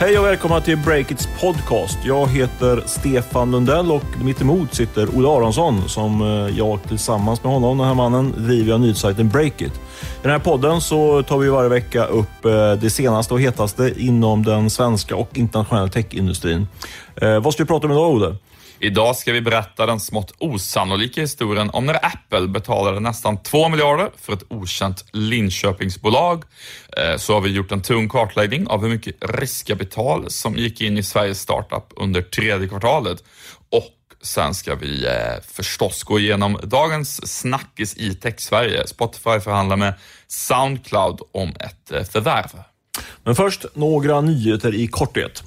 Hej och välkomna till Breakits podcast. Jag heter Stefan Lundell och mitt emot sitter Olle Aronsson som eh, jag tillsammans med honom, den här mannen, driver nyhetssajten Breakit. I den här podden så tar vi varje vecka upp eh, det senaste och hetaste inom den svenska och internationella techindustrin. Eh, vad ska vi prata om idag, Olle? Idag ska vi berätta den smått osannolika historien om när Apple betalade nästan 2 miljarder för ett okänt Linköpingsbolag. Eh, så har vi gjort en tung kartläggning av hur mycket riskkapital som gick in i Sveriges startup under tredje kvartalet. Och sen ska vi eh, förstås gå igenom dagens snackis i Tech-Sverige. Spotify förhandlar med Soundcloud om ett eh, förvärv. Men först några nyheter i korthet.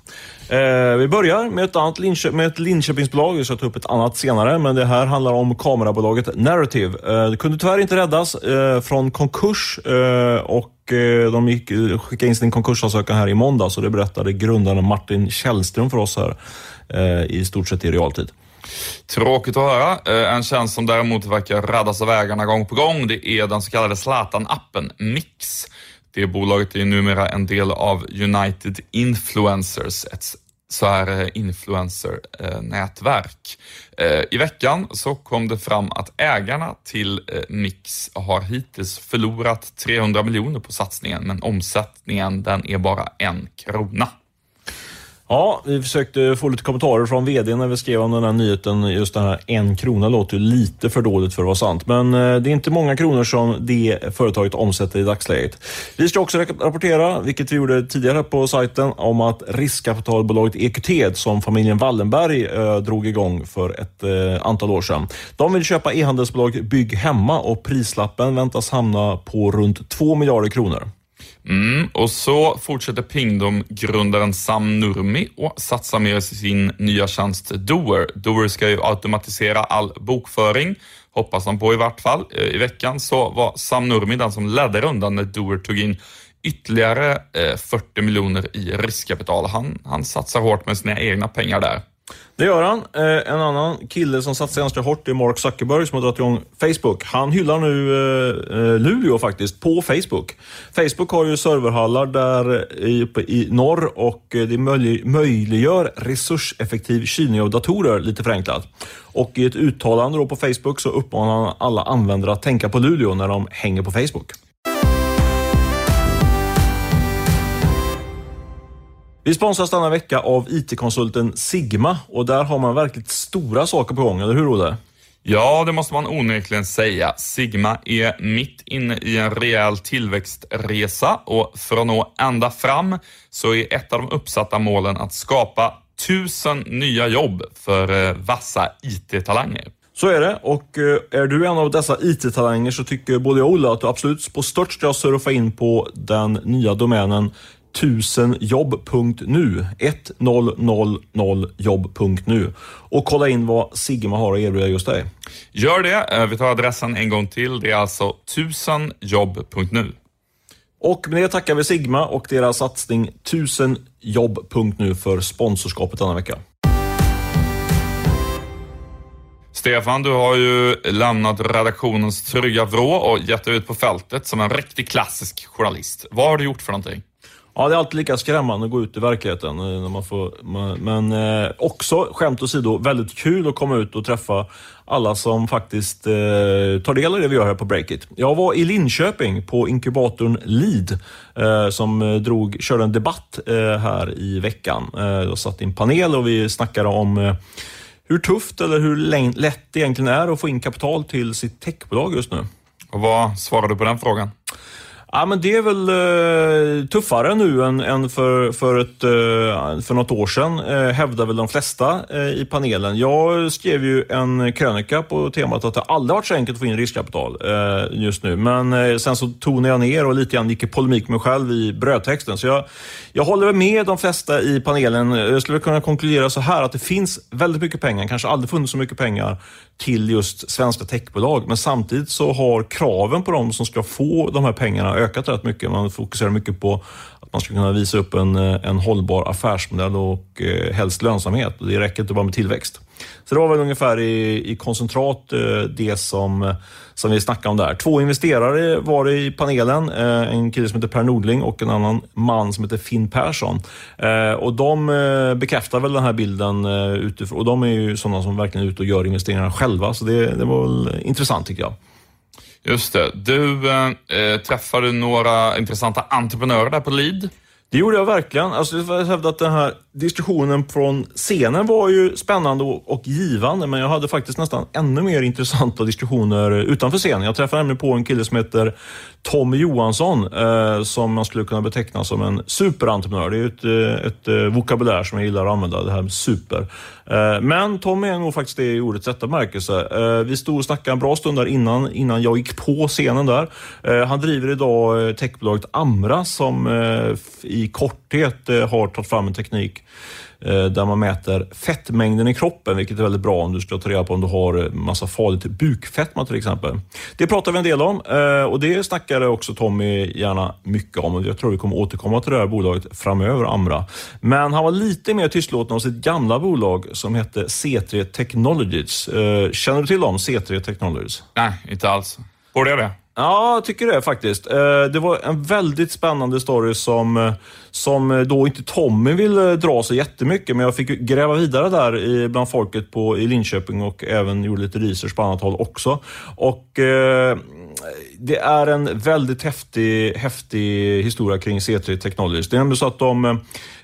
Eh, vi börjar med ett, annat Linköp med ett Linköpingsbolag. Vi ska ta upp ett annat senare, men det här handlar om kamerabolaget Narrative. Eh, det kunde tyvärr inte räddas eh, från konkurs eh, och eh, de gick, skickade in sin konkursansökan här i måndag, så det berättade grundaren Martin Källström för oss här eh, i stort sett i realtid. Tråkigt att höra. Eh, en tjänst som däremot verkar räddas av ägarna gång på gång, det är den så kallade Zlatan-appen Mix. Det bolaget är numera en del av United Influencers, ett så här eh, influencer-nätverk. Eh, eh, I veckan så kom det fram att ägarna till Mix har hittills förlorat 300 miljoner på satsningen, men omsättningen den är bara en krona. Ja, vi försökte få lite kommentarer från vd när vi skrev om den här nyheten. Just den här en krona låter ju lite för dåligt för att vara sant, men eh, det är inte många kronor som det företaget omsätter i dagsläget. Vi ska också rapportera, vilket vi gjorde tidigare på sajten, om att riskkapitalbolaget EQT, som familjen Wallenberg eh, drog igång för ett eh, antal år sedan. De vill köpa e-handelsbolaget Bygg Hemma och prislappen väntas hamna på runt 2 miljarder kronor. Mm, och så fortsätter Pingdom-grundaren Sam Nurmi och satsar mer i sin nya tjänst Doer. Doer ska ju automatisera all bokföring, hoppas han på i vart fall. Eh, I veckan så var Sam Nurmi den som ledde rundan när Doer tog in ytterligare eh, 40 miljoner i riskkapital. Han, han satsar hårt med sina egna pengar där. Det gör han. Eh, en annan kille som satsar ganska hårt är Mark Zuckerberg som har dragit igång Facebook. Han hyllar nu eh, eh, Luleå faktiskt, på Facebook. Facebook har ju serverhallar där uppe i norr och det möjliggör resurseffektiv kylning av datorer, lite förenklat. Och i ett uttalande då på Facebook så uppmanar han alla användare att tänka på Luleå när de hänger på Facebook. Vi sponsras denna vecka av IT-konsulten Sigma och där har man verkligt stora saker på gång, eller hur Olle? Ja, det måste man onekligen säga. Sigma är mitt inne i en rejäl tillväxtresa och för att nå ända fram så är ett av de uppsatta målen att skapa tusen nya jobb för eh, vassa IT-talanger. Så är det och eh, är du en av dessa IT-talanger så tycker både jag och Olle att du absolut på stört ska surfa in på den nya domänen 1000jobb.nu 1000jobb.nu och kolla in vad Sigma har att erbjuda just dig. Gör det. Eh, vi tar adressen en gång till. Det är alltså 1000jobb.nu. Och med det tackar vi Sigma och deras satsning 1000jobb.nu för sponsorskapet denna vecka. Stefan, du har ju lämnat redaktionens trygga vrå och gett dig ut på fältet som en riktig klassisk journalist. Vad har du gjort för någonting? Ja, det är alltid lika skrämmande att gå ut i verkligheten. Eh, när man får, men eh, också, skämt åsido, väldigt kul att komma ut och träffa alla som faktiskt eh, tar del av det vi gör här på Breakit. Jag var i Linköping på inkubatorn Lead eh, som eh, drog, körde en debatt eh, här i veckan. Eh, jag satt i en panel och vi snackade om eh, hur tufft eller hur lätt det egentligen är att få in kapital till sitt techbolag just nu. Och vad svarade du på den frågan? Ja, men det är väl eh, tuffare nu än, än för, för, ett, eh, för något år sedan, eh, hävdar väl de flesta eh, i panelen. Jag skrev ju en krönika på temat att det aldrig varit så enkelt att få in riskkapital eh, just nu. Men eh, sen så tonade jag ner och lite grann gick i polemik med mig själv i brödtexten. Så jag, jag håller med de flesta i panelen. Jag skulle kunna konkludera så här att det finns väldigt mycket pengar, kanske aldrig funnits så mycket pengar till just svenska techbolag. Men samtidigt så har kraven på dem som ska få de här pengarna ökat rätt mycket. Man fokuserar mycket på att man ska kunna visa upp en, eh, en hållbar affärsmodell och eh, helst lönsamhet. Det räcker inte bara med tillväxt. Så det var väl ungefär i, i koncentrat eh, det som, eh, som vi snackade om där. Två investerare var det i panelen. Eh, en kille som heter Per Nordling och en annan man som heter Finn Persson. Eh, och De eh, bekräftar väl den här bilden utifrån. Och de är ju sådana som verkligen är ute och gör investeringarna själva. Så det, det var väl intressant tycker jag. Just det. Du eh, eh, träffade några intressanta entreprenörer där på Lead. Det gjorde jag verkligen. Alltså, jag hävdar att den här diskussionen från scenen var ju spännande och givande, men jag hade faktiskt nästan ännu mer intressanta diskussioner utanför scenen. Jag träffade nämligen på en kille som heter Tom Johansson, eh, som man skulle kunna beteckna som en superentreprenör. Det är ett, eh, ett, ett vokabulär som jag gillar att använda, det här med super. Eh, men Tom är nog faktiskt det i ordets rätta bemärkelse. Eh, vi stod och snackade en bra stund där innan, innan jag gick på scenen där. Eh, han driver idag techbolaget Amra som i korthet har tagit fram en teknik Eh, där man mäter fettmängden i kroppen, vilket är väldigt bra om du ska ta reda på om du har eh, massa farligt bukfetma till exempel. Det pratar vi en del om eh, och det snackade också Tommy gärna mycket om. Jag tror vi kommer återkomma till det här bolaget framöver, Amra. Men han var lite mer tystlåten om sitt gamla bolag som hette C3 Technologies. Känner du till dem, C3 Technologies? Nej, inte alls. Borde jag det? Ja, jag tycker det faktiskt. Eh, det var en väldigt spännande story som som eh, då inte Tommy ville eh, dra så jättemycket, men jag fick gräva vidare där bland folket på, i Linköping och även gjorde lite research på annat håll också. Och eh, det är en väldigt häftig, häftig historia kring C3 Technologies. Det är nämligen så att de,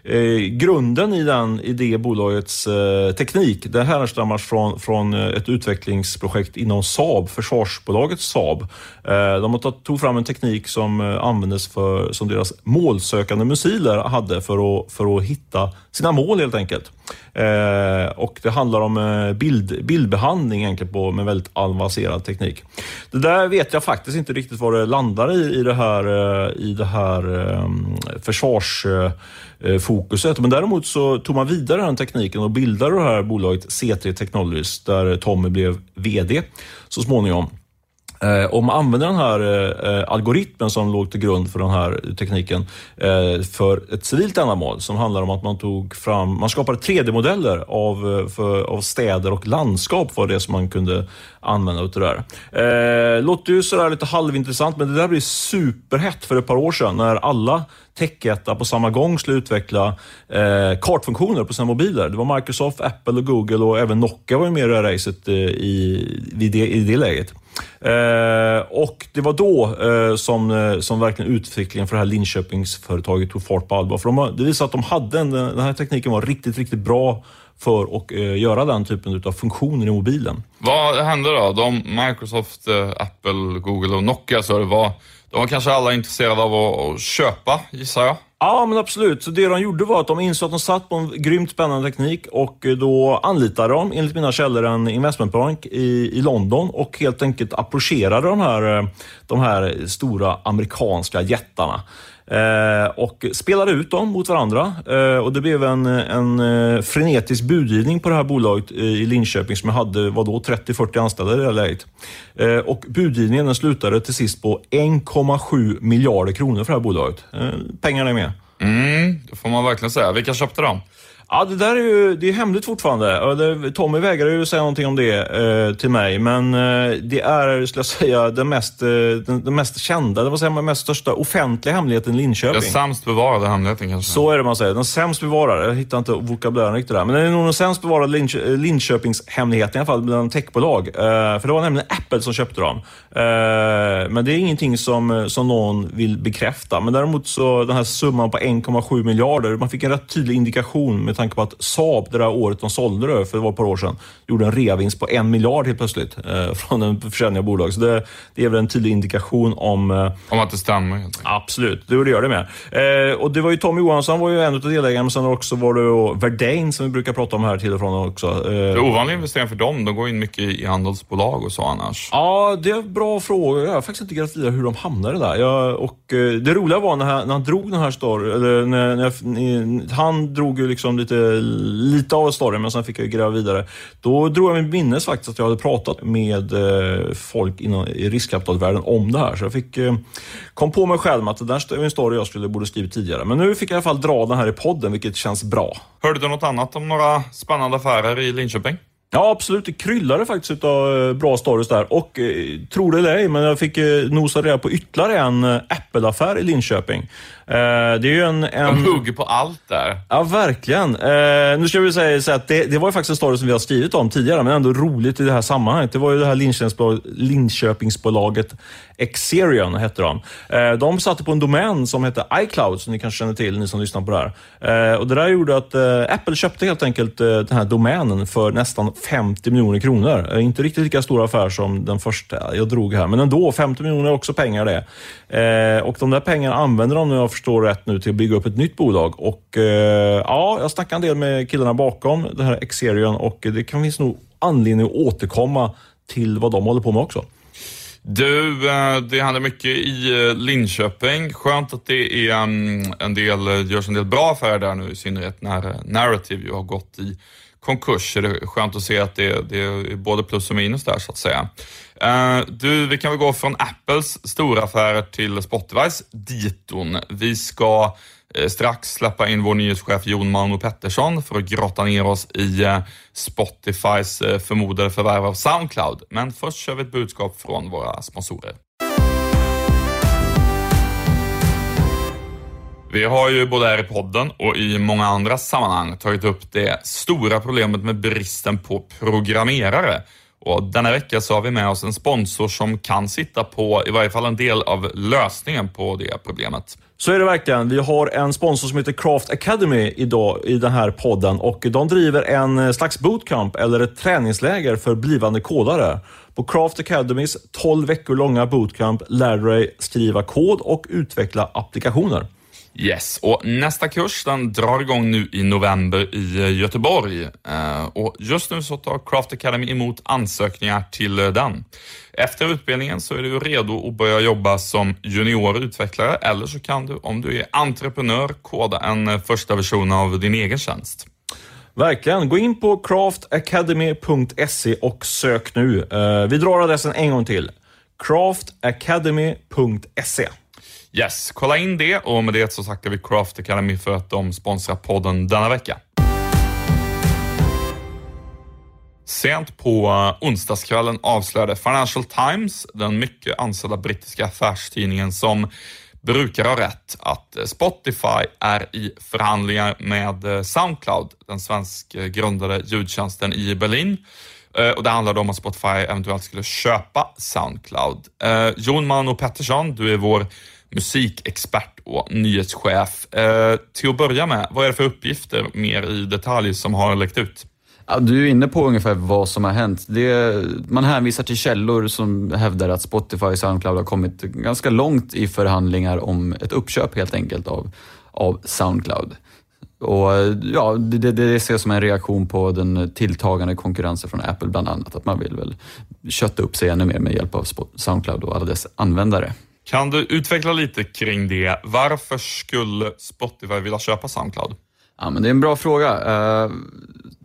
eh, grunden i, den, i det bolagets eh, teknik, det härstammar från, från eh, ett utvecklingsprojekt inom Saab, försvarsbolaget Saab. Eh, de har tog fram en teknik som eh, användes för, som deras målsökande missiler hade för att, för att hitta sina mål helt enkelt. Eh, och Det handlar om eh, bild, bildbehandling egentligen på, med väldigt avancerad teknik. Det där vet jag faktiskt inte riktigt vad det landar i, i det här, eh, i det här eh, försvarsfokuset. Eh, eh, Men däremot så tog man vidare den tekniken och bildade det här bolaget C3 Technologies där Tommy blev VD så småningom. Eh, om man använder den här eh, algoritmen som låg till grund för den här tekniken eh, för ett civilt ändamål som handlar om att man tog fram, man skapade 3D-modeller av, eh, för, av städer och landskap var det som man kunde använda utav det där. Eh, låter ju sådär lite halvintressant men det där blev superhett för ett par år sedan när alla techjättar på samma gång skulle utveckla eh, kartfunktioner på sina mobiler. Det var Microsoft, Apple och Google och även Nokia var med i det här racet eh, i, det, i det läget. Eh, och det var då eh, som, eh, som verkligen utvecklingen för det här Linköpingsföretaget tog fart på allvar. För de, det visade att de hade en, den här tekniken var riktigt, riktigt bra för att eh, göra den typen av funktioner i mobilen. Vad hände då? De, Microsoft, eh, Apple, Google och Nokia, så det var, de var kanske alla intresserade av att, att köpa, gissar jag? Ja, men absolut. Så det de gjorde var att de insåg att de satt på en grymt spännande teknik och eh, då anlitade de, enligt mina källor, en investmentbank i, i London och helt enkelt approcherade de här, eh, de här stora amerikanska jättarna. Eh, och spelade ut dem mot varandra. Eh, och Det blev en, en eh, frenetisk budgivning på det här bolaget i Linköping som hade 30-40 anställda i det här läget. Och budgivningen slutade till sist på 1,7 miljarder kronor för det här bolaget. Pengarna är med. Mm, det får man verkligen säga. Vilka köpte dem? Ja, det där är ju det är hemligt fortfarande. Tommy vägrar ju säga någonting om det eh, till mig, men eh, det är, skulle jag säga, den mest, eh, den, den, mest kända, det var säga, den mest största offentliga hemligheten i Linköping. Den sämst bevarade hemligheten kanske? Så är det man säger. Den sämst bevarade. Jag hittar inte vokabulären riktigt där. Men det är nog den sämst bevarade Linch Linköpingshemligheten i alla fall bland techbolag. Eh, för det var nämligen Apple som köpte dem. Eh, men det är ingenting som, som någon vill bekräfta. Men däremot så den här summan på 1,7 miljarder, man fick en rätt tydlig indikation med tanke på att Saab, det där året de sålde det, för det var ett par år sedan, gjorde en reavinst på en miljard helt plötsligt eh, från en försäljning av bolag. Så det, det är väl en tydlig indikation om... Eh, om att det stämmer? Absolut, det gör det med. Eh, och det var ju Tommy Johansson var ju en av delägarna, men sen också var det Verdane som vi brukar prata om här till och från också. Eh, ovanlig investering för dem. De går in mycket i handelsbolag och så annars. Ja, det är en bra fråga. Jag har faktiskt inte grävt vidare hur de hamnade där. Jag, och, eh, det roliga var när han, när han drog den här storyn, eller när, när, när, han drog ju liksom lite lite, lite av storyn, men sen fick jag gräva vidare. Då drog jag mig minnes faktiskt att jag hade pratat med eh, folk inom, i riskkapitalvärlden om det här. Så jag fick, eh, kom på mig själv med att det där är en story jag skulle borde skrivit tidigare. Men nu fick jag i alla fall dra den här i podden, vilket känns bra. Hörde du något annat om några spännande affärer i Linköping? Ja, absolut. Det kryllade faktiskt av bra stories där. Och eh, tro det eller ej, men jag fick eh, nosa reda på ytterligare en Apple-affär i Linköping. Eh, det är ju en, en... De hugger på allt där. Ja, verkligen. Eh, nu ska vi säga så att det, det var ju faktiskt en story som vi har skrivit om tidigare, men ändå roligt i det här sammanhanget. Det var ju det här Linköpingsbolaget Exerion, hette de. Eh, de satte på en domän som hette iCloud, som ni kanske känner till, ni som lyssnar på det här. Och det där gjorde att Apple köpte helt enkelt den här domänen för nästan 50 miljoner kronor. Inte riktigt lika stor affär som den första jag drog här, men ändå. 50 miljoner är också pengar det. och de där pengarna använder de nu förstår rätt nu till att bygga upp ett nytt bolag. Och eh, ja, Jag snackade en del med killarna bakom det här Exerion och det kan finnas nog anledning att återkomma till vad de håller på med också. Du, eh, det händer mycket i eh, Linköping. Skönt att det är mm, en del, eh, görs en del bra affärer där nu, i synnerhet när Narrative ju har gått i konkurs. Det är skönt att se att det, det är både plus och minus där så att säga. Eh, du, vi kan väl gå från Apples stora affärer till Spotifys diton. Vi ska eh, strax släppa in vår nyhetschef Jon Mauno Pettersson för att grotta ner oss i eh, Spotifys förmodade förvärv av Soundcloud. Men först kör vi ett budskap från våra sponsorer. Vi har ju både här i podden och i många andra sammanhang tagit upp det stora problemet med bristen på programmerare. Och denna vecka så har vi med oss en sponsor som kan sitta på i varje fall en del av lösningen på det problemet. Så är det verkligen. Vi har en sponsor som heter Craft Academy idag i den här podden och de driver en slags bootcamp eller ett träningsläger för blivande kodare. På Craft Academys 12 veckor långa bootcamp lär du dig skriva kod och utveckla applikationer. Yes, och nästa kurs den drar igång nu i november i eh, Göteborg. Eh, och just nu så tar Craft Academy emot ansökningar till eh, den. Efter utbildningen så är du redo att börja jobba som junior utvecklare eller så kan du, om du är entreprenör, koda en första version av din egen tjänst. Verkligen. Gå in på craftacademy.se och sök nu. Vi drar adressen en gång till. craftacademy.se Yes, kolla in det och med det så tackar vi Craft Academy för att de sponsrar podden denna vecka. Sent på onsdagskvällen avslöjade Financial Times, den mycket ansedda brittiska affärstidningen som brukar ha rätt, att Spotify är i förhandlingar med Soundcloud, den svensk grundade ljudtjänsten i Berlin. Eh, och det handlade om att Spotify eventuellt skulle köpa Soundcloud. Eh, Jon Mano Pettersson, du är vår musikexpert och nyhetschef. Eh, till att börja med, vad är det för uppgifter mer i detalj som har läckt ut? Ja, du är inne på ungefär vad som har hänt. Det, man hänvisar till källor som hävdar att Spotify och Soundcloud har kommit ganska långt i förhandlingar om ett uppköp helt enkelt av, av Soundcloud. Och ja, det, det, det ses som en reaktion på den tilltagande konkurrensen från Apple bland annat. Att man vill väl kötta upp sig ännu mer med hjälp av Soundcloud och alla dess användare. Kan du utveckla lite kring det? Varför skulle Spotify vilja köpa Soundcloud? Ja, men det är en bra fråga. Eh,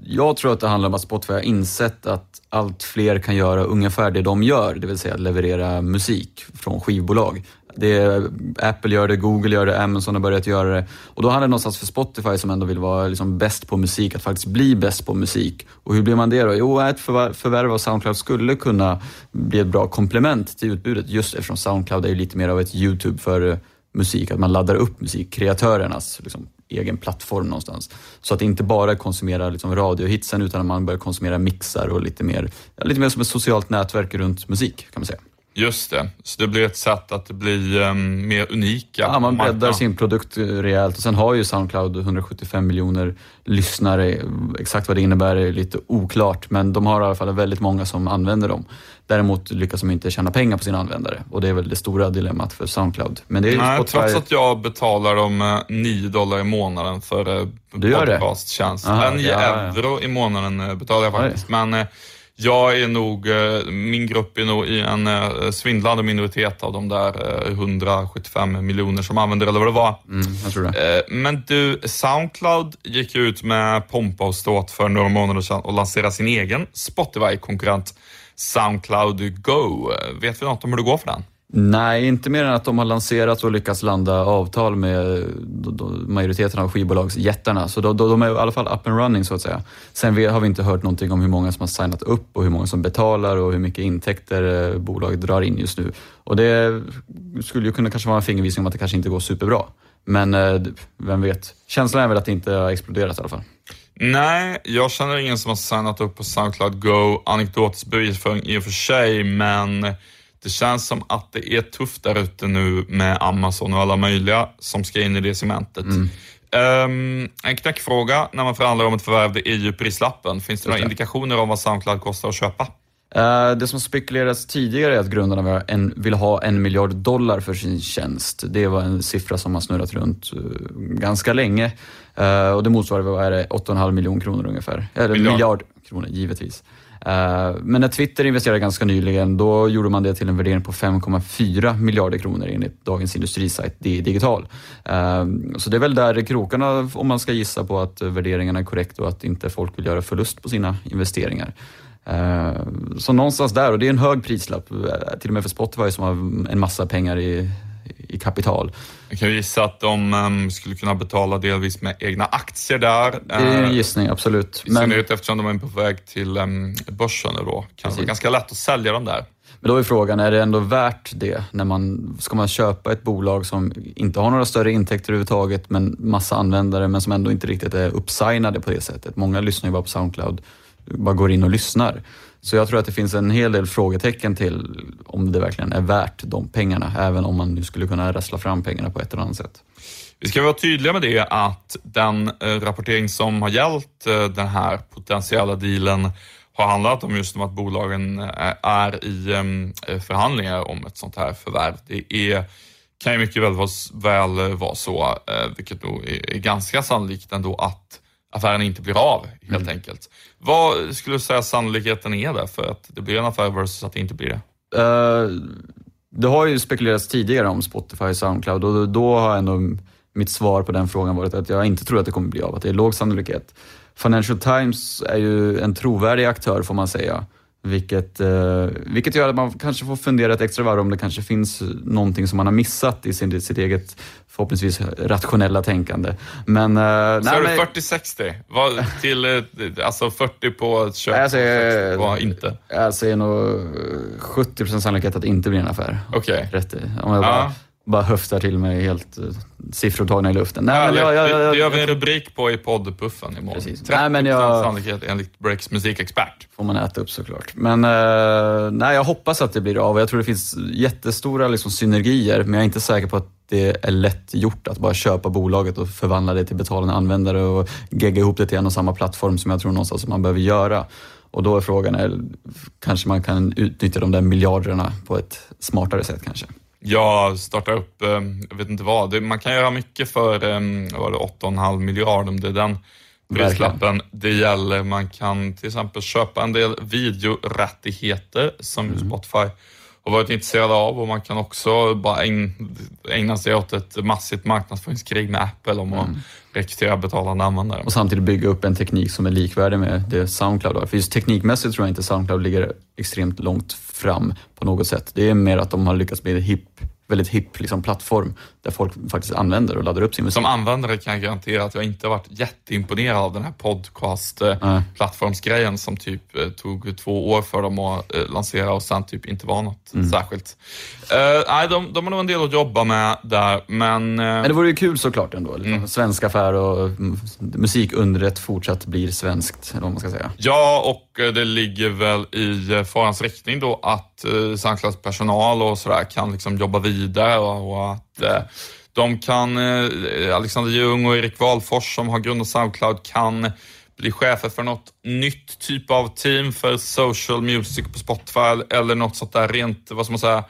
jag tror att det handlar om att Spotify har insett att allt fler kan göra ungefär det de gör, det vill säga leverera musik från skivbolag. Det Apple gör det, Google gör det, Amazon har börjat göra det. Och då handlar det någonstans för Spotify som ändå vill vara liksom bäst på musik, att faktiskt bli bäst på musik. Och hur blir man det då? Jo, ett förvärv av Soundcloud skulle kunna bli ett bra komplement till utbudet just eftersom Soundcloud är lite mer av ett YouTube för eh, musik, att man laddar upp musik, kreatörernas liksom, egen plattform någonstans. Så att inte bara konsumera liksom, radiohitsen utan att man börjar konsumera mixar och lite mer, lite mer som ett socialt nätverk runt musik kan man säga. Just det, så det blir ett sätt att bli um, mer unika. Ja, man breddar sin produkt rejält och sen har ju Soundcloud 175 miljoner lyssnare. Exakt vad det innebär är lite oklart, men de har i alla fall väldigt många som använder dem. Däremot lyckas de inte tjäna pengar på sina användare och det är väl det stora dilemmat för Soundcloud. Men det är Nej, Spotify... trots att jag betalar dem 9 eh, dollar i månaden för podcasttjänst. Aha, 9 ja, euro ja. i månaden eh, betalar jag faktiskt. Men Jag är nog, eh, min grupp är nog i en eh, svindlande minoritet av de där eh, 175 miljoner som använder eller vad det var. Mm, jag tror det. Eh, Men du, Soundcloud gick ut med pompa och ståt för några månader sedan och lanserade sin egen Spotify-konkurrent Soundcloud Go. Eh, Vet vi något om hur det går för den? Nej, inte mer än att de har lanserat och lyckats landa avtal med eh, majoriteten av skivbolagsjättarna. Så de, de, är i alla fall up and running så att säga. Sen har vi inte hört någonting om hur många som har signat upp och hur många som betalar och hur mycket intäkter eh, bolaget drar in just nu. Och det skulle ju kunna kanske vara en fingervisning om att det kanske inte går superbra. Men eh, vem vet? Känslan är väl att det inte har exploderat i alla fall. Nej, jag känner ingen som har signat upp på Soundcloud Go. Anekdotisk bevisföring i och för sig, men det känns som att det är tufft där ute nu med Amazon och alla möjliga som ska in i det segmentet. Ehm, en knäckfråga när man förhandlar om ett förvärv, det är ju prislappen. Finns det några det. indikationer om vad Soundcloud kostar att köpa? Eh, Det som spekulerats tidigare är att grundarna vill ha en, miljard dollar för sin tjänst. Det var en siffra som har snurrat runt eh, ganska länge. Eh, Och det motsvarar vad är det, 8,5 miljoner kronor ungefär. Eller Miljard. miljard, kronor, givetvis. Eh, men när Twitter investerade ganska nyligen, då gjorde man det till en värdering på 5,4 miljarder kronor enligt Dagens Industrisajt DI Digital. Eh, så det är väl där krokarna, om man ska gissa på att värderingarna är korrekt och att inte folk vill göra förlust på sina investeringar. Eh, så någonstans där, och det är en hög prislapp, till och med för Spotify som har en massa pengar i, i kapital. Jag kan gissa att de ehm, skulle kunna betala delvis med egna aktier där. Det är en Eh, gissning, absolut. I synnerhet eftersom de är på väg till um, börsen nu då. Kan det vara ganska lätt att sälja dem där. Men då är frågan, är det ändå värt det? När man, ska man köpa ett bolag som inte har några större intäkter överhuvudtaget, men massa användare, men som ändå inte riktigt är uppsignade på det sättet? Många lyssnar ju bara på Soundcloud, bara går in och lyssnar. Så jag tror att det finns en hel del frågetecken till om det verkligen är värt de pengarna, även om man nu skulle kunna rassla fram pengarna på ett eller annat sätt. Vi ska vara tydliga med det att den eh, rapportering som har gällt eh, den här potentiella dealen har handlat om just om att bolagen eh, är i ehm, förhandlingar om ett sånt här förvärv. Det är, kan ju mycket väl vara, väl vara så, vilket nog är ganska sannolikt ändå att affären inte blir av helt enkelt. Vad skulle du säga sannolikheten är där för att det blir en affär versus att det inte blir det? Eh, det har ju spekulerats tidigare om Spotify och Soundcloud och då- då har ändå mitt svar på den frågan varit att jag inte tror att det kommer bli av, att det är låg sannolikhet. Financial Times är ju en trovärdig aktör får man säga. Vilket, eh, vilket gör att man kanske får fundera ett extra varv om det kanske finns någonting som man har missat i sin, sitt eget förhoppningsvis rationella tänkande. Men... eh, Så är men- det 40-60? Vad- Till, eh, alltså 40 på ett köp Nej, jag 60 på inte? Jag säger nog eh, 70% sannolikhet att det inte blir en affär. Okej. Rätt i. Om jag bara, Ja. bara höftar till mig helt uh, siffror tagna i luften. Nej, men jag, jag, jag, det, gör vi en rubrik på i poddpuffen imorgon. Precis. 30% Nej, men jag- sannolikhet enligt Breaks musikexpert. får man äta upp såklart. Men eh, nej, jag hoppas att det blir av. Jag tror det finns jättestora liksom, synergier, men jag är inte säker på att det är lätt gjort att bara köpa bolaget och förvandla det till betalande användare och gegga ihop det till en och samma plattform som jag tror någonstans att man behöver göra. Och då är frågan, är, kanske man kan utnyttja de där miljarderna på ett smartare sätt kanske. Jag startar upp, eh, jag vet inte vad, man kan göra mycket för eh, vad var det, 8,5 miljard om det är den prislappen det gäller. Man kan till exempel köpa en del videorättigheter som Mm. Spotify har varit intresserade av och man kan också bara ägn, ägna sig åt ett massivt marknadsföringskrig med Apple om att rekrytera betalande användare. Och samtidigt bygga upp en teknik som är likvärdig med det Soundcloud har. För just teknikmässigt tror jag inte Soundcloud ligger extremt långt fram på något sätt. Det är mer att de har lyckats bli en hip, väldigt hipp liksom, plattform där folk faktiskt använder och laddar upp sin musik. Som användare kan jag garantera att jag inte har varit jätteimponerad av den här podcast-plattformsgrejen som typ eh, tog två år för dem att eh, lansera och sen typ inte var något Mm. särskilt. Eh, nej, de, de har nog en del att jobba med där, men... eh, Men det vore ju kul såklart ändå. Liksom. Mm. Svensk affär och mm, musikundret fortsatt blir svenskt, eller vad man ska säga. Ja, och det ligger väl i farans riktning då att eh, Soundclouds personal och sådär kan liksom jobba vidare och, och att eh, de kan, eh, Alexander Ljung och Erik Wahlfors som har grundat Soundcloud kan bli chefer för något nytt typ av team för social music på Spotify eller något sånt där rent, vad ska man säga,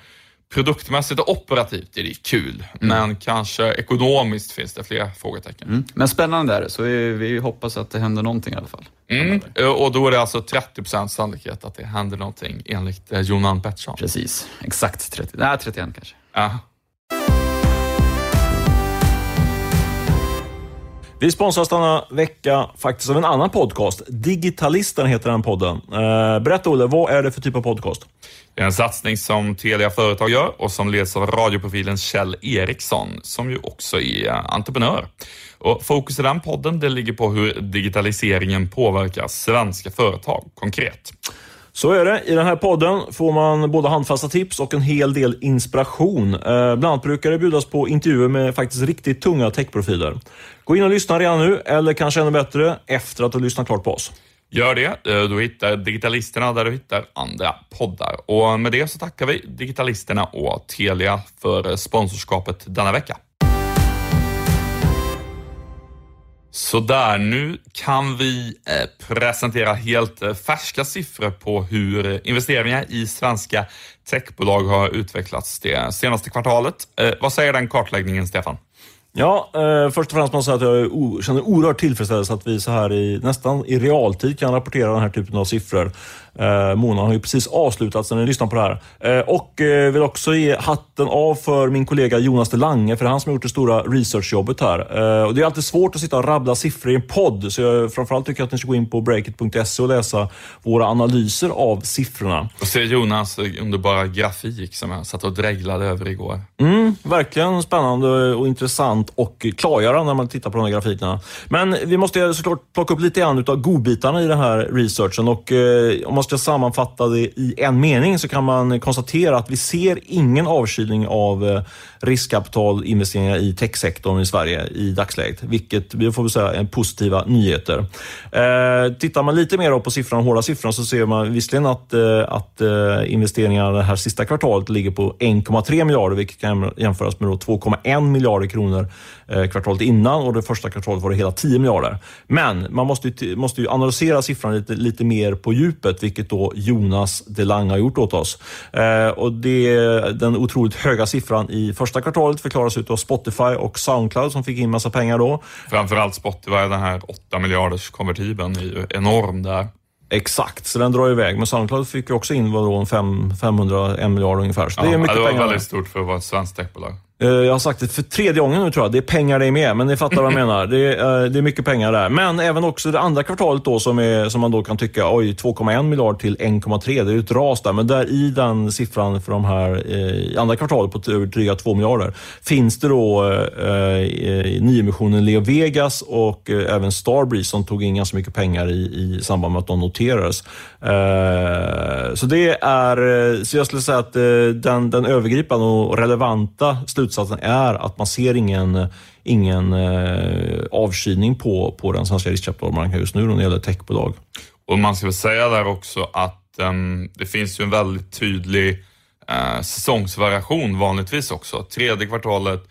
Produktmässigt och operativt är det kul, men kanske ekonomiskt finns det flera frågetecken. Mm. Men spännande är det, så vi, vi hoppas att det händer någonting i alla fall. Mm. Och då är det alltså 30% sannolikhet att det händer någonting enligt eh, Jonan Pettersson. Precis, exakt 30, nej 31 kanske. Ja. Vi sponsras denna vecka faktiskt av en annan podcast. Digitalisten heter den podden. Eh, berätta Olle, vad är det för typ av podcast? Det är en satsning som Telia Företag gör och som leds av radioprofilen Kjell Eriksson, som ju också är eh, entreprenör. Och fokus i den podden det ligger på hur digitaliseringen påverkar svenska företag konkret. Så är det. I den här podden får man både handfasta tips och en hel del inspiration. Eh, bland annat brukar det bjudas på intervjuer med faktiskt riktigt tunga techprofiler. Gå in och lyssna redan nu, eller kanske ännu bättre, efter att du lyssnat klart på oss. Gör det. Eh, du hittar Digitalisterna där du hittar andra poddar. Och med det så tackar vi Digitalisterna och Telia för sponsorskapet denna vecka. Sådär, nu kan vi eh, presentera helt eh, färska siffror på hur investeringar i svenska techbolag har utvecklats det senaste kvartalet. Eh, vad säger den kartläggningen, Stefan? Ja, eh, först och främst måste jag säga att jag känner oerhört tillfredsställelse att vi så här i, nästan i realtid kan rapportera den här typen av siffror. Eh, månaden har ju precis avslutats när ni lyssnar på det här. Eh, och eh, vill också ge hatten av för min kollega Jonas de Lange, för det är han som har gjort det stora researchjobbet här. Eh, och det är alltid svårt att sitta och rabbla siffror i en podd, så jag framförallt tycker att ni ska gå in på breakit.se och läsa våra analyser av siffrorna. Och se Jonas underbara grafik som jag satt och dreglade över igår. Mm, verkligen spännande och intressant och klargörande när man tittar på de här grafikerna. Men vi måste såklart plocka upp lite grann utav godbitarna i den här researchen och eh, om man ska sammanfatta det i en mening så kan man konstatera att vi ser ingen avkylning av eh, riskkapitalinvesteringar i techsektorn i Sverige i dagsläget, vilket vi får väl säga är positiva nyheter. Eh, tittar man lite mer på siffran, hårda siffrorna, så ser man visserligen att, eh, att eh, investeringarna det här sista kvartalet ligger på 1,3 miljarder, vilket kan jämföras med 2,1 miljarder kronor kvartalet innan och det första kvartalet var det hela 10 miljarder. Men man måste ju, måste ju analysera siffran lite, lite mer på djupet, vilket då Jonas Delang har gjort åt oss. Eh, och det, den otroligt höga siffran i första kvartalet förklaras ut av Spotify och Soundcloud som fick in massa pengar då. Framförallt Spotify, den här 8 miljarders konvertibeln är ju enorm där. Exakt, så den drar iväg. Men Soundcloud fick ju också in vadå, 5, 500, 1 miljard ungefär. Så ja, det är mycket det var pengar. väldigt stort för att vara ett svenskt techbolag. Eh, jag har sagt det för tredje gången nu tror jag. Det är pengar det är med, men ni fattar vad jag menar. Det är, eh, det är mycket pengar där. Men även också det andra kvartalet då som, är, som man då kan tycka, oj, 2,1 miljard till 1,3. Det är ju ett ras där. Men där i den siffran för de här eh, andra kvartalet på dryga 2 miljarder finns det då eh, eh, nyemissionen Leo Vegas och eh, även Starbreeze som tog in ganska mycket pengar i, i samband med att de noterades. Eh, så det är, så jag skulle säga att eh, den, den övergripande och relevanta slutsatsen är att man ser ingen, ingen eh, avkylning på, på den svenska riskkapitalmarknaden just nu när det gäller techbolag. Och man ska väl säga där också att um, det finns ju en väldigt tydlig uh, säsongsvariation vanligtvis också. Tredje kvartalet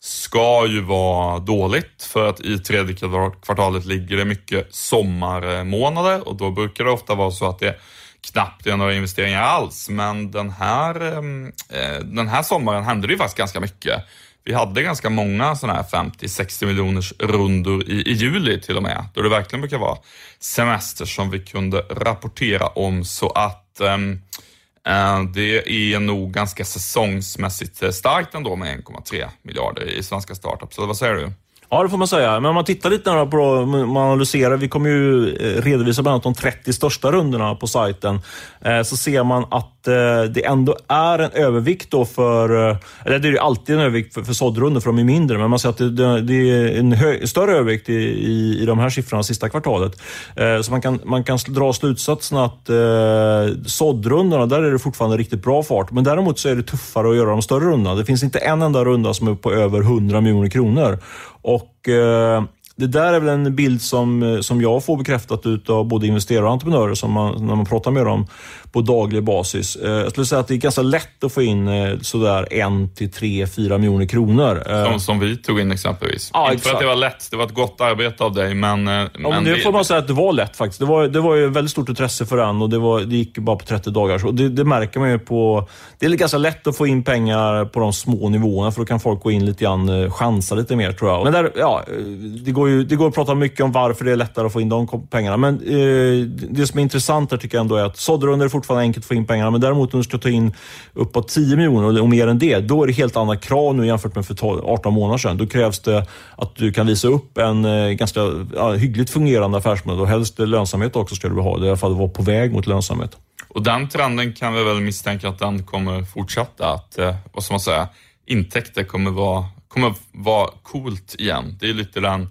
ska ju vara dåligt för att i tredje kvartalet ligger det mycket sommarmånader och då brukar det ofta vara så att det knappt är några investeringar alls. Men den här, ehm, eh, den här sommaren hände det ju faktiskt ganska mycket. Vi hade ganska många sådana här 50-60 miljoners rundor i, i juli till och med, då det verkligen brukar vara semester som vi kunde rapportera om. Så att ehm, eh, det är nog ganska säsongsmässigt eh, starkt ändå med 1,3 miljarder i svenska startups. Eller vad säger du? Ja, det får man säga. Men om man tittar lite på man analyserar, vi kommer ju eh, redovisa bland annat de 30 största rundorna på sajten, eh, så ser man att Eh, det ändå är en övervikt då för, eh, eller det är ju alltid en övervikt för, för såddrundor, för de är mindre, men man ser att det, det är en hö, större övervikt i, i, i de här siffrorna sista kvartalet. Eh, så man kan, man kan dra slutsatsen att eh, såddrundorna, där är det fortfarande riktigt bra fart, men däremot så är det tuffare att göra de större rundorna. Det finns inte en enda runda som är på över 100 miljoner kronor. Och eh, det där är väl en bild som, som jag får bekräftat av både investerare och entreprenörer som man, när man pratar med dem på daglig basis. Eh, jag skulle säga att det är ganska lätt att få in eh, sådär en till tre, fyra miljoner kronor. Eh, som, som vi tog in exempelvis. Ja, Inte exakt. för att det var lätt, det var ett gott arbete av dig, men... Ja, men det får man säga att det var lätt faktiskt. Det var, det var ju väldigt stort intresse för den och det, var, det gick bara på 30 dagar. Så det, det märker man ju på... Det är ganska lätt att få in pengar på de små nivåerna för då kan folk gå in lite grann, chansa lite mer tror jag. Men där, ja, det, går ju, det går att prata mycket om varför det är lättare att få in de pengarna. Men eh, det som är intressant där tycker jag ändå är att sådderunder är fortfarande enkelt att få in pengarna. Men däremot om du ska ta in uppåt 10 miljoner och mer än det, då är det helt andra krav nu jämfört med för 18 månader sedan. Då krävs det att du kan visa upp en eh, ganska ja, hyggligt fungerande affärsmodell och helst lönsamhet också ska du ha. Det är i alla fall vara på väg mot lönsamhet. Och den trenden kan vi väl misstänka att den kommer fortsätta. Att, eh, vad ska man säga, intäkter kommer vara, kommer vara coolt igen. Det är lite den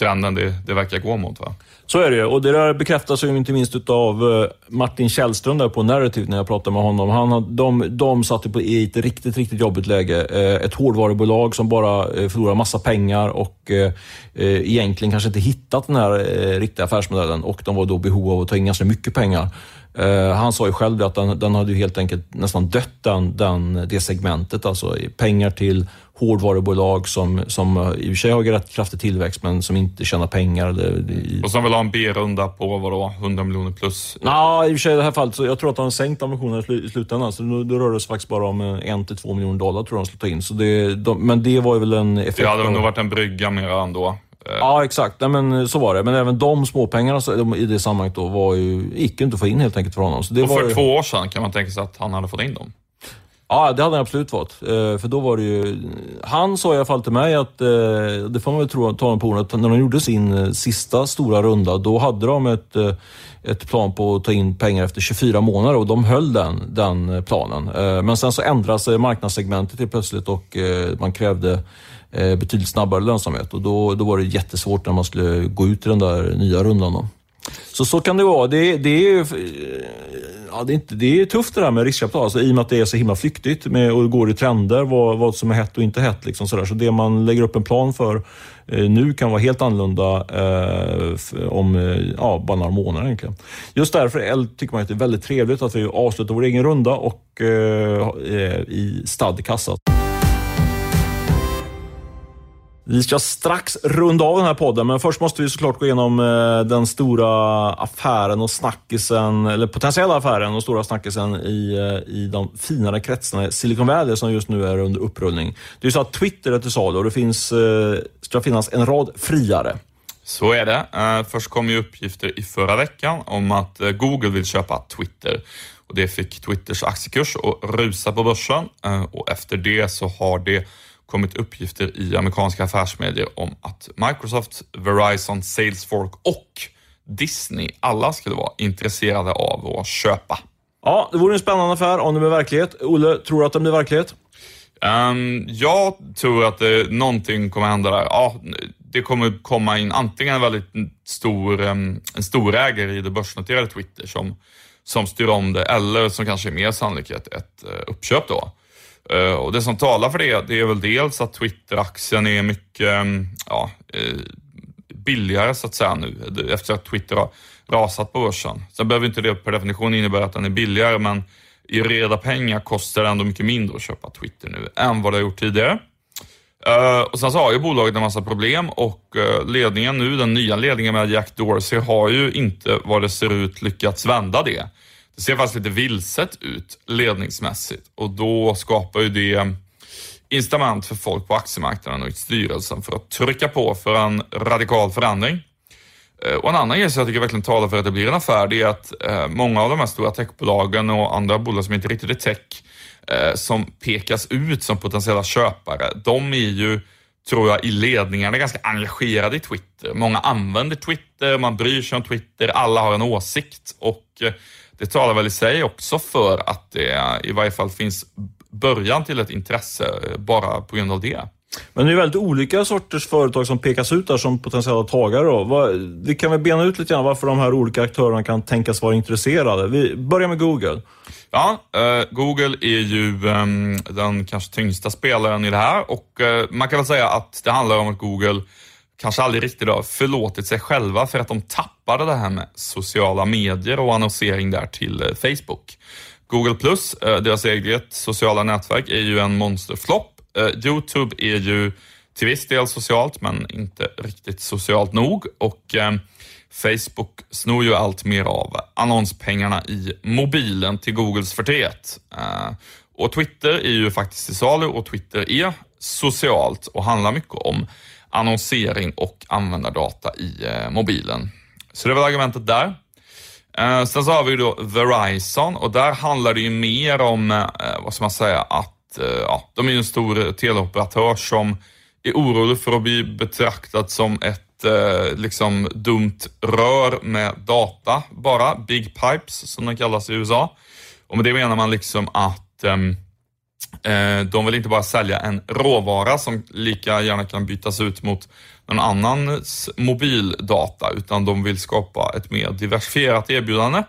trenden det, det verkar gå mot. Va? Så är det ju. Och det där bekräftas ju inte minst av eh, Martin Källström där på Narrative när jag pratade med honom. Han, de, de satt på i ett riktigt, riktigt jobbigt läge. Eh, ett hårdvarubolag som bara eh, förlorar massa pengar och egentligen kanske inte hittat den här riktiga affärsmodellen och de var då behov av att ta in ganska mycket pengar. Uh, han sa ju själv att den, den hade ju helt enkelt nästan dött, den, den, det segmentet. Alltså pengar till hårdvarubolag som, som i och för sig har rätt kraftig tillväxt, men som inte tjänar pengar. Och som vill ha en B-runda på vadå, 100 miljoner plus? Ja, i och för sig i det här fallet, så jag tror att de har sänkt ambitionerna i slutändan. Så då, då rör det sig faktiskt bara om en till två miljoner dollar tror jag de skulle ta in. Så det, de, men det var ju väl en effekt. Det hade nog varit en brygga mer ändå. Ja, exakt. Nej, men så var det. Men även de småpengarna i det sammanhanget då var ju, gick inte att få in helt enkelt för honom. Så det och för var ju... två år sedan kan man tänka sig att han hade fått in dem? Ja, det hade han absolut varit. Eh, för då var det ju... Han sa i alla fall till mig att, eh, det får man väl tro, ta på orden, att när de gjorde sin eh, sista stora runda, då hade de ett, ett plan på att ta in pengar efter 24 månader och de höll den, den planen. Men sen så ändrade sig marknadssegmentet helt plötsligt och man krävde betydligt snabbare lönsamhet och då, då var det jättesvårt när man skulle gå ut i den där nya rundan. Då. Så så kan det vara. Det, det, är, eh, ja, det, är inte, det är tufft det där med riskkapital, alltså, i och med att det är så himla flyktigt med, och går i trender, vad, vad som är hett och inte hett. Liksom, så, så det man lägger upp en plan för eh, nu kan vara helt annorlunda eh, om eh, ja, bara några månader egentligen. Just därför tycker man att det är väldigt trevligt att vi avslutar vår egen runda och eh, i stad kassa. Vi ska strax runda av den här podden, men först måste vi såklart gå igenom eh, den stora affären och snackisen, eller potentiella affären och stora snackisen i, eh, i de finare kretsarna i Silicon Valley som just nu är under upprullning. Det är ju så att Twitter är till salu och det finns, eh, ska finnas en rad friare. Så är det. Först kom ju uppgifter i förra veckan om att Google vill köpa Twitter. Och Det fick Twitters aktiekurs att rusa på börsen och efter det så har det kommit uppgifter i amerikanska affärsmedier om att Microsoft, Verizon, Salesforce och Disney, alla skulle vara intresserade av att köpa. Ja, det vore en spännande affär om det blir verklighet. Olle, tror du att det blir verklighet? Um, jag tror att det, någonting kommer hända där. Ja, det kommer komma in antingen en väldigt stor, um, en storägare i det börsnoterade Twitter som, som styr om det, eller som kanske är mer sannolikhet ett uh, uppköp då. Eh, och Det som talar för det, det är väl dels att Twitter-aktien är mycket mm, ja, eh, billigare så att säga nu, efter att Twitter har rasat på börsen. Sen behöver inte det per definition innebära att den är billigare, men i reda pengar kostar det ändå mycket mindre att köpa Twitter nu än vad det har gjort tidigare. Uh, och Sen så har ju bolaget en massa problem och uh, ledningen nu, den nya ledningen med Jack Dorsey, har ju inte vad det ser ut lyckats vända det. Det ser faktiskt lite vilset ut ledningsmässigt och då skapar ju det incitament för folk på aktiemarknaden och i styrelsen för att trycka på för en radikal förändring. Eh, och en annan grej som jag tycker verkligen talar för att det blir en affär, det är att eh, många av de här stora techbolagen och andra bolag som inte riktigt är tech, eh, som pekas ut som potentiella köpare, de är ju, tror jag, i ledningarna ganska engagerade i Twitter. Många använder Twitter, man bryr sig om Twitter, alla har en åsikt och eh, det talar väl i sig också för att det i varje fall finns början till ett intresse eh, bara på grund av det. Men det är väldigt olika sorters företag som pekas ut där som potentiella tagare. Då. Vi kan väl bena ut lite grann varför de här olika aktörerna kan tänkas vara intresserade. Vi börjar med Google. Ja, eh, Google är ju eh, den kanske tyngsta spelaren i det här och eh, man kan väl säga att det handlar om att Google kanske aldrig riktigt har förlåtit sig själva för att de tappade det här med sociala medier och annonsering där till eh, Facebook. Google Plus, eh, deras eget sociala nätverk, är ju en monsterflopp. Eh, Youtube är ju till viss del socialt, men inte riktigt socialt nog. Och eh, Facebook snor ju allt mer av annonspengarna i mobilen till Googles förtret. Eh, och Twitter är ju faktiskt till salu och Twitter är socialt och handlar mycket om annonsering och användardata i eh, mobilen. Så det var argumentet där. Sen så har vi då Verizon och där handlar det ju mer om, vad ska man säga, att Eh, ja, de är ju en stor teleoperatör som är orolig för att bli betraktad som ett eh, liksom dumt rör med data bara, Big Pipes som de kallas i USA. Och med det menar man liksom att ehm, Eh, de vill inte bara sälja en råvara som lika gärna kan bytas ut mot någon annans mobildata, utan de vill skapa ett mer diversifierat erbjudande.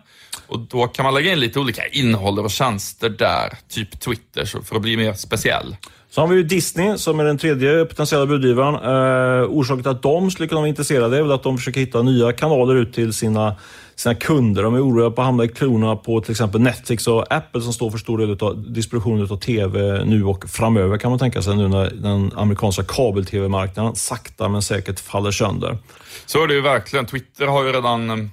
Och då kan man lägga in lite olika innehåll och tjänster där, typ Twitter, för att bli mer speciell. Så har vi ju Disney som är den tredje potentiella budgivaren. Eh, orsaken till att de skulle kunna vara intresserade är väl att de försöker hitta nya kanaler ut till sina sina kunder. De är oroliga på att hamna i klorna på till exempel Netflix och Apple som står för stor del av distributionen av TV nu och framöver kan man tänka sig nu när den amerikanska kabel-TV-marknaden sakta men säkert faller sönder. Så är det ju verkligen. Twitter har ju redan eh,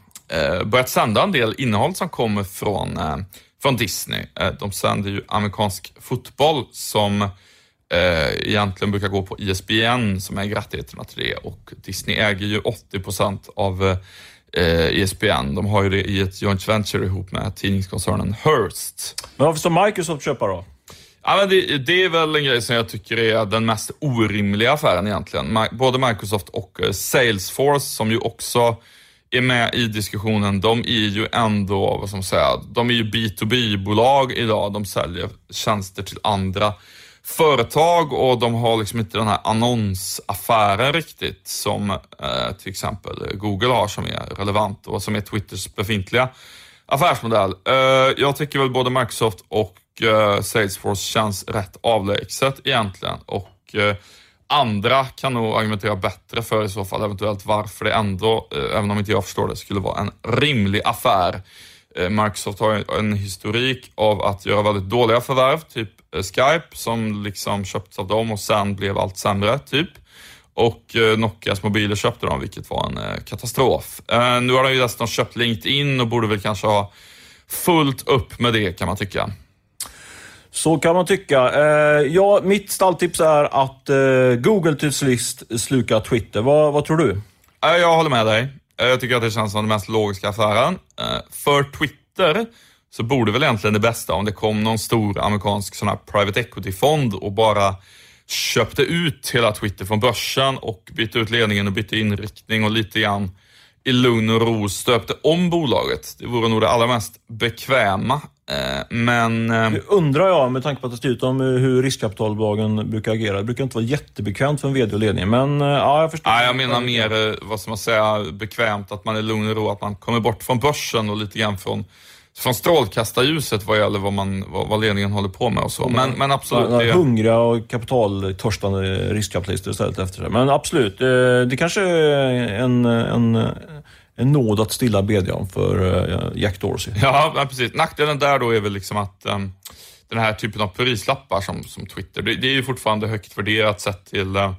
börjat sända en del innehåll som kommer från, eh, från Disney. Eh, de sänder ju amerikansk fotboll som eh, egentligen brukar gå på ISBN som äger rättigheterna till det och Disney äger ju 80% av eh, ESPN. Eh, e De har ju det i ett joint venture ihop med tidningskoncernen Hearst. Men varför ska Microsoft köpa då? Ja, men det, det, är väl en grej som jag tycker är den mest orimliga affären egentligen. Både Microsoft och eh, Salesforce som ju också är med i diskussionen, de är ju ändå, vad ska man säga, de är ju B2B-bolag idag. De säljer tjänster till andra företag och de har liksom inte den här annonsaffären riktigt som eh, till exempel Google har som är relevant och som är Twitters befintliga affärsmodell. Eh, jag tycker väl både Microsoft och eh, Salesforce känns rätt avlägset egentligen och eh, andra kan nog argumentera bättre för i så fall eventuellt varför det ändå, eh, även om inte jag förstår det, skulle vara en rimlig affär. Eh, Microsoft har en historik av att göra väldigt dåliga förvärv, typ eh, Skype som liksom köptes av dem och sen blev allt sämre, typ. Och Nokias mobiler köpte de, vilket var en katastrof. Nu har de ju dessutom köpt LinkedIn och borde väl kanske ha fullt upp med det kan man tycka. Så kan man tycka. Eh, ja, mitt stalltips är att eh, Google till sist slukar Twitter. Vad, vad tror du? Jag håller med dig. Eh, jag tycker att det känns som den mest logiska affären. För Twitter så borde väl egentligen det bästa om det kom någon stor amerikansk sån här private equity-fond och bara köpte ut hela Twitter från börsen och bytte ut ledningen och bytte inriktning och lite grann i lugn och ro stöpte om bolaget. Det vore nog det allra mest bekväma. Eh, men... Eh, nu undrar jag, med tanke på att det styr ut om hur riskkapitalbolagen brukar agera. Det brukar inte vara jättebekvämt för en VD och ledning, men eh, ja, jag förstår. Nej, jag menar mer, vad ska man säga, bekvämt att man är lugn och ro, att man kommer bort från börsen och lite grann från från strålkastarljuset vad gäller vad, man, vad, vad ledningen håller på med och så. Men, men absolut. Ja, hungriga och kapitaltörstande riskkapitalister istället efter det. Men absolut, det kanske är en, en, en nåd att stilla bedja om för eh, Jack Dorsey. Ja, precis. Nackdelen där då är väl liksom att um, den här typen av prislappar som, som Twitter, det, det är ju fortfarande högt värderat sett till uh,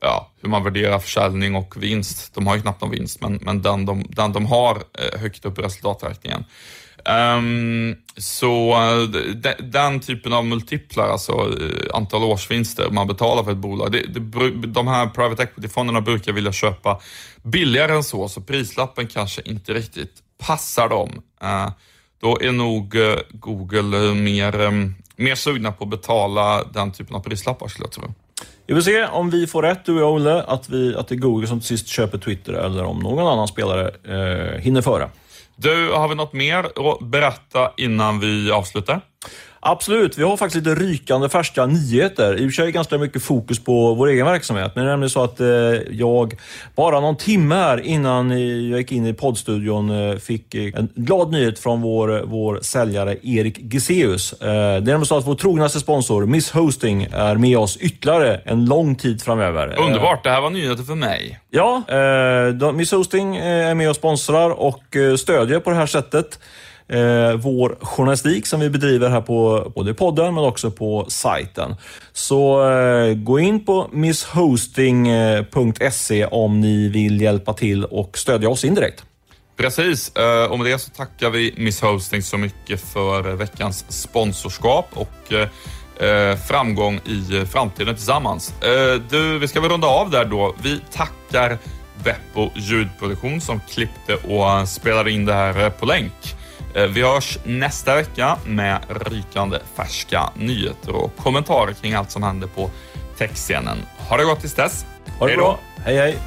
ja, hur man värderar försäljning och vinst. De har ju knappt någon vinst, men, men den, de, den de har eh, högt upp i resultaträkningen. Um, så de, den typen av multiplar, alltså eh, antal årsvinster man betalar för ett bolag. Det, det, de här private equity-fonderna brukar vilja köpa billigare än så, så prislappen kanske inte riktigt passar dem. Uh, då är nog eh, Google mer, um, mer sugna på att betala den typen av prislappar skulle jag tro. Vi får se om vi får rätt, du och jag Olle, att, vi, att det är Google som till sist köper Twitter eller om någon annan spelare eh, hinner före. Du, har vi något mer att berätta innan vi avslutar? Absolut, vi har faktiskt lite rykande färska nyheter. I och för sig ganska mycket fokus på vår egen verksamhet. Men det är nämligen så att eh, jag bara någon timme här innan jag gick in i poddstudion eh, fick en glad nyhet från vår, vår säljare Erik Giseus. Eh, det är nämligen så att vår trognaste sponsor Miss Hosting är med oss ytterligare en lång tid framöver. Underbart, det här var nyheter för mig. Ja, Miss Hosting är med och sponsrar och stödjer på det här sättet eh, vår journalistik som vi bedriver här på både podden men också på sajten. Så eh, gå in på misshosting.se eh, om ni vill hjälpa till och stödja oss indirekt. Precis, eh, och med det så tackar vi Miss Hosting så mycket för eh, veckans sponsorskap och framgång i framtiden tillsammans. Du, vi ska väl runda av där då. Vi tackar Beppo ljudproduktion som klippte och spelade in det här på länk. Eh, vi hörs nästa vecka med rykande färska nyheter och kommentarer kring allt som händer på techscenen. Ha det gott tills dess. Ha det bra. Hej hej.